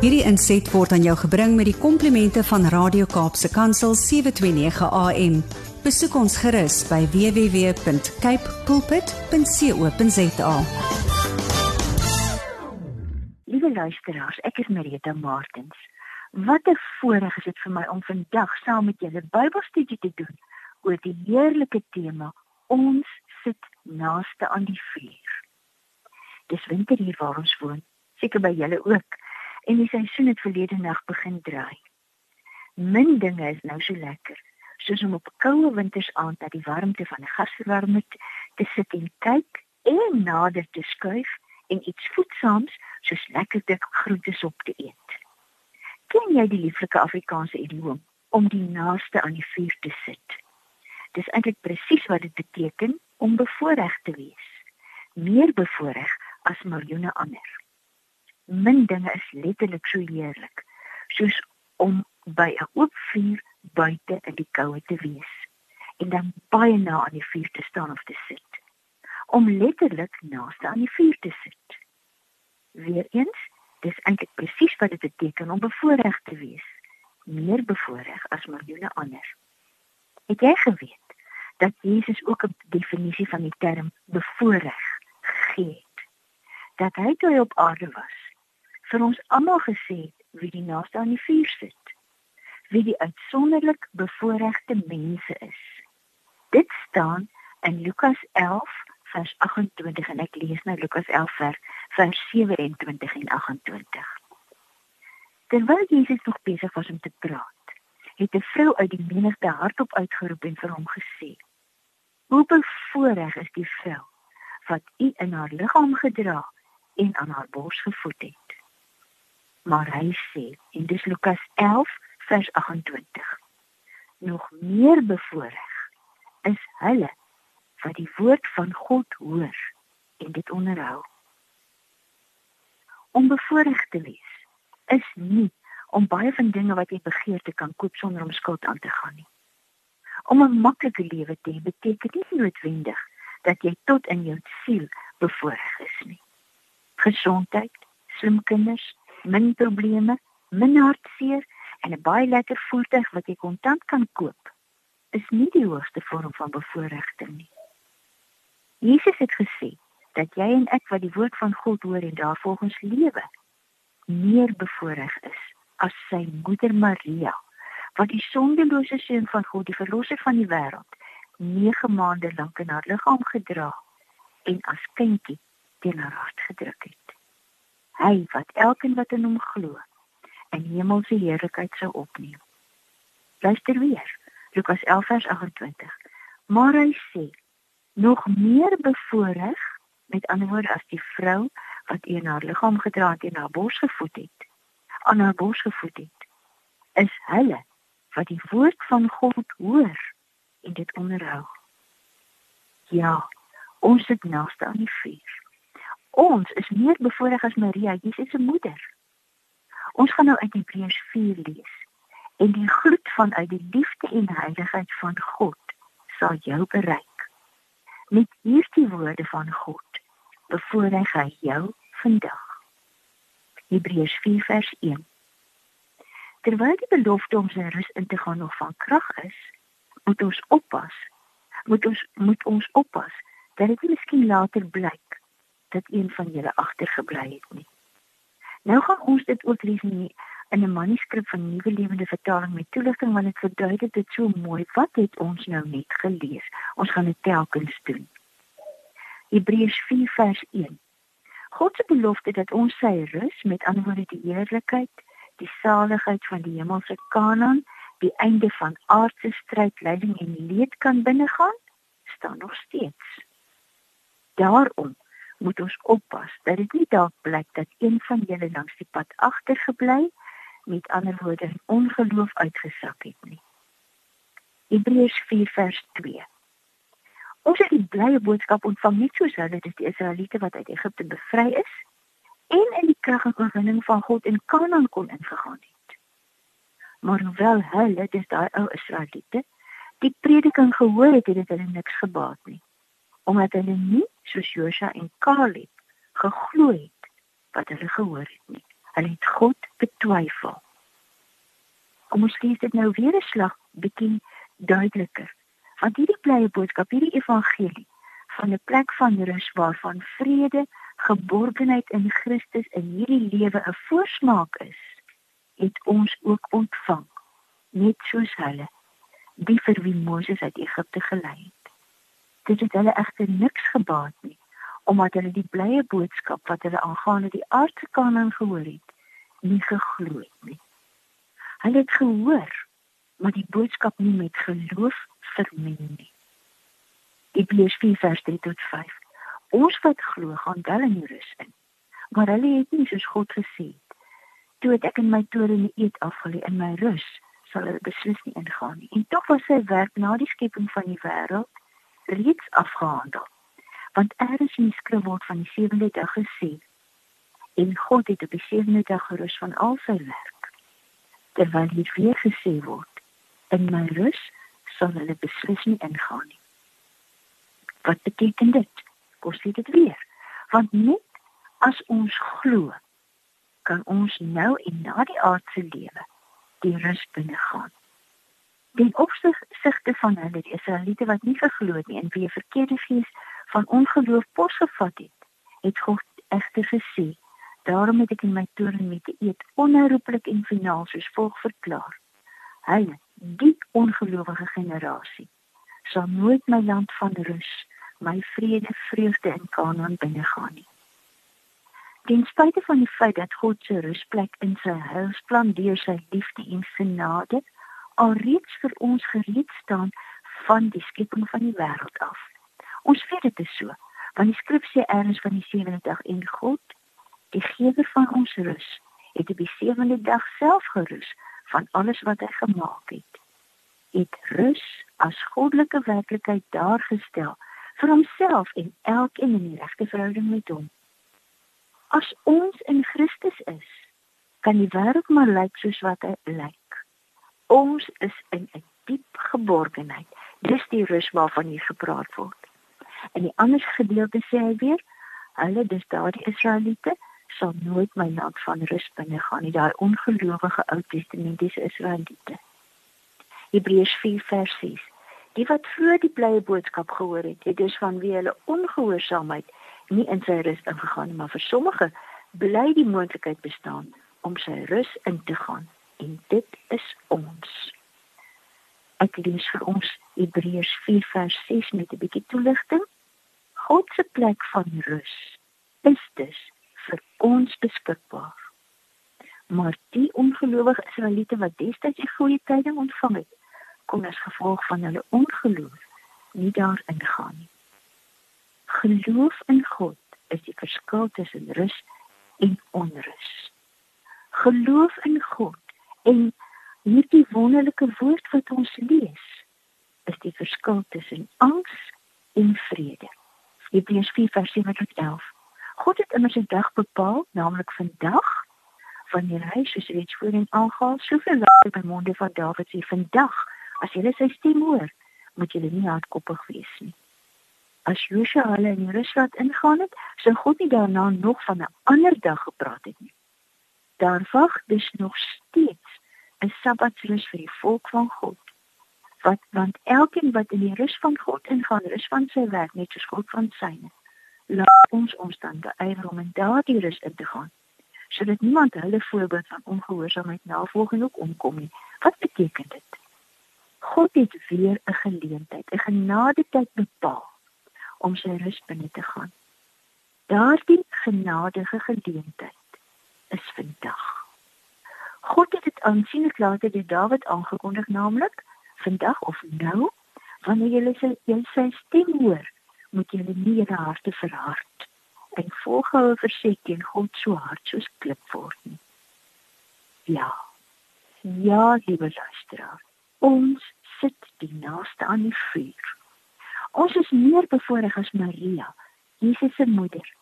Hierdie inset word aan jou gebring met die komplimente van Radio Kaapse Kansel 729 AM. Besoek ons gerus by www.capecoolpit.co.za. Liewe luisteraars, ek is Marita Martins. Wat 'n voorreg is dit vir my om vandag saam met julle Bybelstudie te doen oor die heerlike tema Ons sit naaste aan die vuur. Dis winter hier waar ons woon, seker by julle ook en die seisoen het verlede nag begin draai. Min dinge is nou so lekker soos om op koue wintersaand na die warmte van 'n gasverwarmer te sit en kyk en nader te skuif en iets voedsaams soos lekker dik groentesop te eet. Ken jy die lieflike Afrikaanse idioom om die naaste aan die vuur te sit? Dis eintlik presies wat dit beteken om bevoorreg te wees. Meer bevoorreg as miljoene ander min dinge is letterlik so heerlik soos om by 'n oop vuur buite in die koue te wees en dan baie na aan die vuur te staan of te sit. Om letterlik naaste aan die vuur te sit. Weereens dis eintlik presies wat dit beteken om bevoorreg te wees. Meer bevoorreg as miljoene ander. Het jy geweet dat Jesus ook 'n definisie van die term bevoorreg gegee het dat hy toe op aarde was vir ons almal gesê wie die naaste aan die vuur sit. Wie die uitsonderlik bevoorregte mense is. Dit staan in Lukas 11 vers 28 en ek lees nou Lukas 11 vers 27 en 28. Terwyl Jesus nog besig was om te praat, het 'n vrou uit die menigte hardop uitgeroep en vir hom gesê: "Hoe bevoorreg is die vrou wat u in haar liggaam gedra en aan haar bors gevoed het." Maar hy sê in dis Lukas 11 vers 28 nog meer bevoorreg is hulle wat die woord van God hoor en dit onderhou. Om bevoorreg te wees is nie om baie van dinge wat jy begeer te kan koop sonder om skuld aan te gaan nie. Om 'n maklike lewe te hê beteken nie noodwendig dat jy tot in jou siel bevoorreg is nie. Gesondheid slim kinders min probleme, min hartseer en 'n baie lekker voertuig wat jy kontant kan koop, is nie die hoogste vorm van bevoordiging nie. Jesus het gesê dat jy en ek wat die woord van God hoor en daarvolgens lewe, meer bevoordeel is as sy moeder Maria, wat die sondelose seun van God, die verlosser van die wêreld, 9 maande lank in haar liggaam gedra en as kindjie teen haar hart gedruk het hy wat elkeen wat in hom glo in hemelse heerlikheid sou opneem. Luister weer. Lukas 11 vers 28. Maar hy sê nog meer bevoorreg met ander woorde as die vrou wat een haar liggaam gedra het en haar bors gevoed het. Aan haar bors gevoed het. Is hulle wat die woord van God hoor en dit onderhou. Ja, ons sit naaste aan die vuur. Ons is meer bevoorreg as Maria, Jesus se moeder. Ons gaan nou uit Hebreërs 4 lees. En die gloed van uit die liefde en heiligheid van God sal jou bereik. Met hierdie woorde van God bevoorreg hy jou vandag. Hebreërs 4 vers 1. Terwyl die belofte om sy rus in te gaan nog van krag is, moet ons oppas. Moet ons moet ons oppas dat dit nie miskien later blyk dat een van julle agtergebly het nie. Nou gaan ons dit ook lees in in 'n manuskrip van Nuwe Lewende Vertaling met toelichting want dit verduidelik dit so mooi. Wat het ons nou net gelees? Ons gaan dit telkens doen. Hebreërs 4 vers 1. God se belofte dat ons sy rus, met ander woorde die eerlikheid, die saligheid van die hemelse Kanaan, die einde van aardse stryd, lyding en leed kan binnegaan, staan nog steeds. Daarom moet ons oppas dat dit nie dalk blyk dat een van julle langs die pad agtergebly met ander woorde ongeloof uitgesak het nie. Hebreërs 4 vers 2. Ons het die blye boodskap ontvang nie soos hulle dit die Israeliete wat uit Egipte bevry is en in die krag en oorwinning van God in Kanaan kon ingegaan het. Maar hoewel hulle dis daai ou Israeliete die prediking gehoor het, het dit hulle niks gebaat nie omdat hulle nie soos Josua en Caleb geglo het wat hulle gehoor het nie. Hulle het God betwyfel. Kom ons lees dit nou weer 'n slag bietjie duideliker. Want hierdie blye boodskap, hierdie evangelie van 'n plek van rus waarvan vrede, geborgenheid in Christus in hierdie lewe 'n voorsmaak is, het ons ook ontvang, net soos hulle, die vir wie Moses uit Egipte gelei het. Dit het hulle egter niks gebaat nie, omdat hulle die blye boodskap wat hulle aangaande die aardse kanon gehoor het, nie geglo het nie. Hulle het gehoor, maar die boodskap nie met geloof vermeng nie. Hebreërs 4 vers 3 tot 5. Ons wat glo, gaan wel in rus in. Maar hulle het nie soos God gesê het. Toe ek in my toren eet afgelê in my rus, sal hulle beslis nie ingaan nie. En tog was sy werk na die skepping van die wêreld reeds afgehandel. Want eers in die skrif word van die sewende dag gesê en God het op die sewende dag gerus van al sy werk. Terwyl hier weer gesê word in my rus sal hulle beslis nie ingaan nie. Wat beteken dit? Kom sê dit weer. Want net as ons glo kan ons nou en na die aardse lewe die rus binne gaan. Den opsigte van hulle die Israeliete wat nie geglo het nie en wie 'n verkeerde gees van ongeloof posgevat het, het God egter gesê, daarom het ek in my toren met die eed onherroepelik en finaal soos volg verklaar. Hulle, die ongelowige generasie, sal nooit my land van rus, my vrede, vreugde in Kanaan binne gaan nie. Ten spyte van die feit dat God se rusplek in sy heilsplan deur sy liefde en genade alreeds vir ons gereed staan van die skepping van die wêreld af. Ons weet dit is so, want die skrif sê eers van die sewende dag en God, die gewer van ons rus, het op die sewende dag self gerus van alles wat hy gemaak het. Het rus as goddelike werklikheid daar gestel vir homself en elkeen in die regte verhouding met hom. As ons in Christus is, kan die wêreld maar lyk soos wat hy lyk. Ons is in 'n diep geborgenheid. Dis die rus waarvan hier gepraat word. In die ander gedeelte sê hy weer, hulle dis daardie Israeliete sal nooit my land van rus binne gaan nie, daai ongelowige Ou Testamentiese Israeliete. Hebreërs 4 vers 6. Die wat vroeër die blye boodskap gehoor het, het dus van wie hulle ongehoorsaamheid nie in sy rus ingegaan nie, maar vir sommige bly die moontlikheid bestaan om sy rus in te gaan en dit is ons. Ek lees vir ons Hebreërs 4 vers 6 met 'n bietjie toelichting. God se plek van rus is dus vir ons beskikbaar. Maar die ongelowige Israeliete wat destyds die goeie tyding ontvang het, kon as gevolg van hulle ongeloof nie daarin gaan nie. Geloof in God is die verskil tussen rus en onrus. Geloof in God en hierdie wonderlike woord wat ons lees, is die verskil tussen angs en vrede. Hebreërs 4:7-11. God het immers 'n dag bepaal, naamlik vandag, wanneer hy soos reeds voorheen aangehaal, soveel later by monde van Dawid sê vandag, as jy sy stem hoor, moet jy nie hardkoppig wees nie as Josua hulle in Rusland ingaan het, sou God nie daarna nog van 'n ander dag gepraat het nie. Daar wag dus nog steeds 'n Sabbatrus vir die volk van God. Wat want elkeen wat in die rus van God ingaan, rus van sy werk net soos God van syne. Laat ons ons dan beywer om in daardie rus in te gaan, sodat niemand hulle voorbeeld van ongehoorsaamheid navolg en ook omkom nie. Wat beteken dit? God het weer 'n geleentheid, 'n genade tyd bepaal om sy rus binne te gaan. Daardie genadige geleentheid is vandag. God het dit aansienlik later deur Dawid aangekondig naamlik vandag of nou wanneer julle sy julle sy stem hoor moet julle nie julle harte verhard en volhou verseker teen God so hard soos klip word nie. Ja. Ja, liewe luisteraar. Ons sit die naaste aan die vuur. Ons is meer bevoorreg as Maria, Jesus se moeder.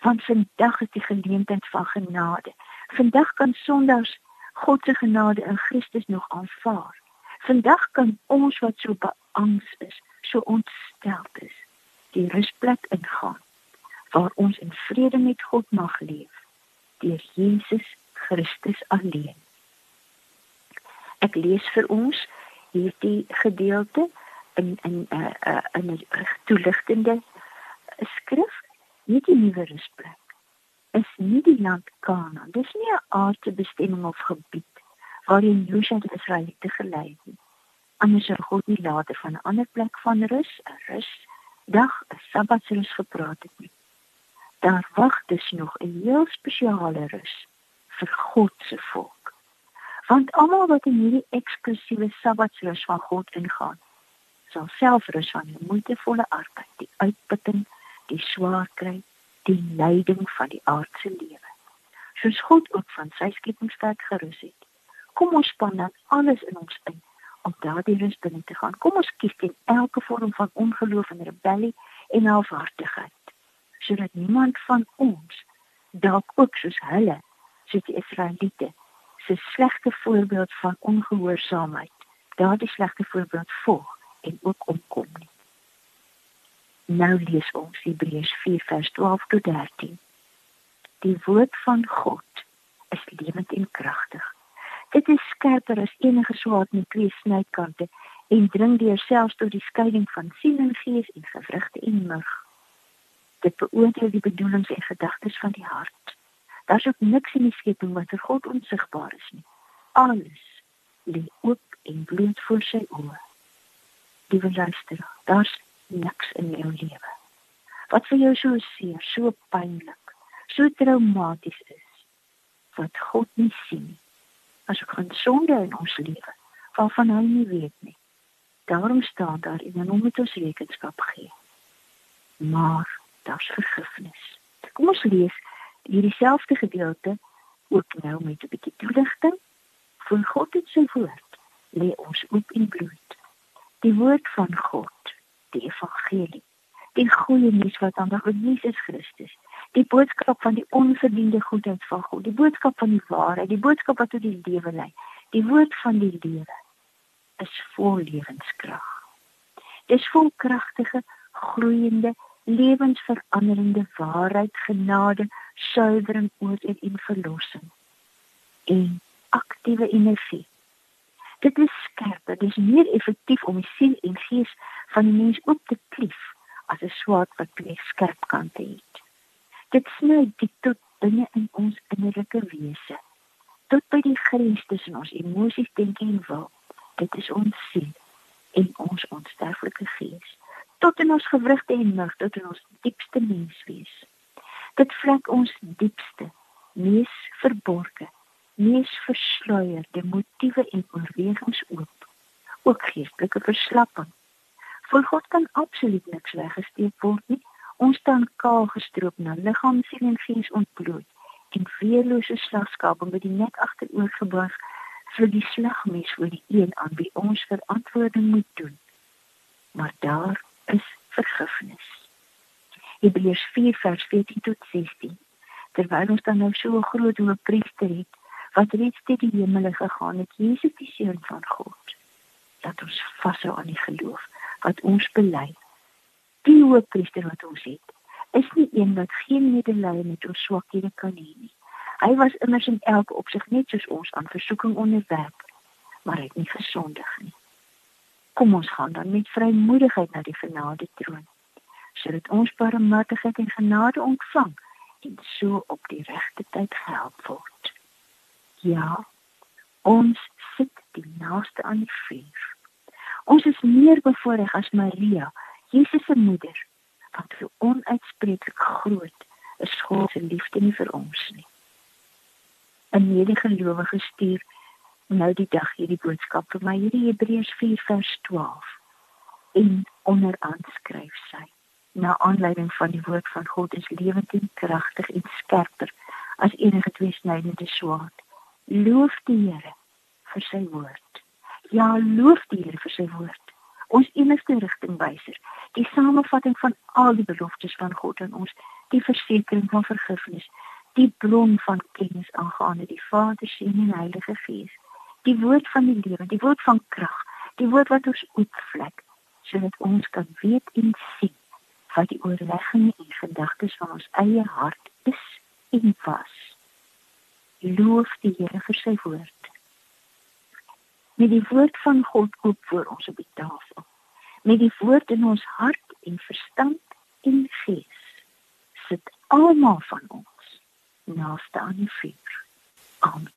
Want vandag is die geleentheid van genade. Vandag kan sondaars God se genade in Christus nog aanvaar. Vandag kan ons wat so beangs is, so ontsteld is, die rusplek ingaan waar ons in vrede met God mag leef deur Jesus Christus alleen. Ek lees vir ons hierdie gedeelte in in 'n uh, uh, 'n toeligtende skrif, nie die nuwe rusplek. Is nie die land Kanaan. Dis nie 'n aardse bestemming of gebied waarin Josua die Israeliete gelei het. Anders sou God nie later van 'n ander plek van rus, 'n rus dag, 'n Sabbatsrus gepraat het nie. Daar wag dus nog 'n heel spesiale rus vir God se volk. Want almal wat in hierdie eksklusiewe Sabbatsrus van God ingaan, sal self rus van die moeitevolle arbeid, die uitputting, die swaar kry, die lyding van die aardse lewe. Soos God ook van sy skepingswerk gerus het. Kom ons span dan alles in ons in om daardie rus binne te gaan. Kom ons kies teen elke vorm van ongeloof en rebellie en halfhartigheid, sodat niemand van ons dalk ook soos hulle, soos die Israeliete, se slegte voorbeeld van ongehoorsaamheid, daardie slegte voorbeeld volg en ook omkom nie. Nou lees ons Hebreërs 4 vers 12 tot 13. Die woord van God is lewend en kragtig. Dit is skerper as enige swaard met twee snykante en dring deur selfs tot die skeiding van siel en gees en gewrigte en murg. Dit beoordeel die bedoelings en gedagtes van die hart. Daar's ook niks in die skepping wat vir God onsigbaar is nie. Alles lê oop en bloot voor sy oë liewe luisteraar, daar's niks in jou lewe wat vir jou so seer, so pynlik, so traumaties is wat God nie sien nie. As ek gaan sonde in ons lewe, waarvan hy nie weet nie. Daarom staan daar in 'n nommer tot rekenskap gee. Maar daar's vergifnis. Kom ons lees hierdie selfde gedeelte ook nou met 'n bietjie toelichting. Vir God het sy woord lê ons oop en bloot die woord van God, die evangelie, die goeie nuus wat aan die Jesus Christus, die boodskap van die onverdiende goedheid van God, die boodskap van die waarheid, die boodskap wat tot die lewe lei, die woord van die lewe is vol lewenskrag. Dis vol kragtige, groeiende, lewensveranderende waarheid, genade, suiwering, oordeel en verlossing. En aktiewe energie Dit is skerp, dit is meer effektief om die siel en gees van die mens op te klief as 'n swaard wat twee skerp kante het. Dit sny diep tot binne in ons innerlike wese, tot by die grens tussen ons emosies, denke en wil. Dit is ons siel en ons onsterflike gees, tot in ons gewrigte en murg, tot in ons diepste menswees. Dit vlek ons diepste, mees verborgde mees versluierde motiewe en oorwegings oop. Ook geestelike verslapping. Voor God kan absoluut niks weggesteek word nie. Ons staan kaal gestroop na liggaam, siel en gees ontbloot en veerlose slagskape met die nek agteroor gebuig vir die slagmes voor die een aan wie ons verantwoording moet doen. Maar daar is vergifnis. Hebreërs 4 vers 14 tot 16. Terwyl ons dan nou so 'n groot hoëpriester het, wat reeds te die hemel gegaan het, Jesus die seun van God. Dat ons vashou aan die geloof wat ons bely. Die hoofpriester wat ons het, is nie een wat geen medelee met ons swakhede kan hê nie. Hy was immers in elke opsig net soos ons aan versoeking onderwerp, maar hy het nie gesondig nie. Kom ons gaan dan met vrymoedigheid na die genade troon, sodat ons barmhartigheid en genade ontvang en so op die regte tyd gehelp word. Ja. Ons sit die naaste aan die vuur. Ons is meer bevoorreg as Maria, Jesus se moeder, wat so onuitspreeklik groot is God se liefde nie vir ons nie. 'n Medegelowige stuur nou die dag hierdie boodskap vir my hierdie Hebreërs 4 vers 12 en onderaan skryf sy na aanleiding van die woord van God is lewend en kragtig en skerper as enige tweesnydende swaard Loof die Here vir sy woord. Ja, loof die Here vir sy woord. Ons enigste rigtingwyser, die samevatting van al die beloftes van God aan ons, die versekering van vergifnis, die bron van kennis aangaande die Vader, Seun en Heilige Gees, die woord van die lewe, die woord van krag, die woord wat ons oopvlek sodat ons kan weet en sien wat die oorleggings en gedagtes van ons eie hart is en was loof die Here vir sy woord. Met die woord van God koop voor ons op die tafel. Met die woord in ons hart en verstand en gees sit almal van ons naaste aan die vuur. Amen.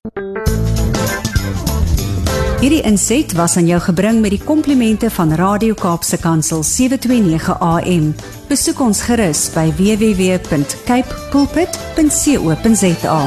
Hierdie inset was aan jou gebring met die komplimente van Radio Kaapse Kansel 729 AM. Besoek ons gerus by www.cape pulpit.co.za.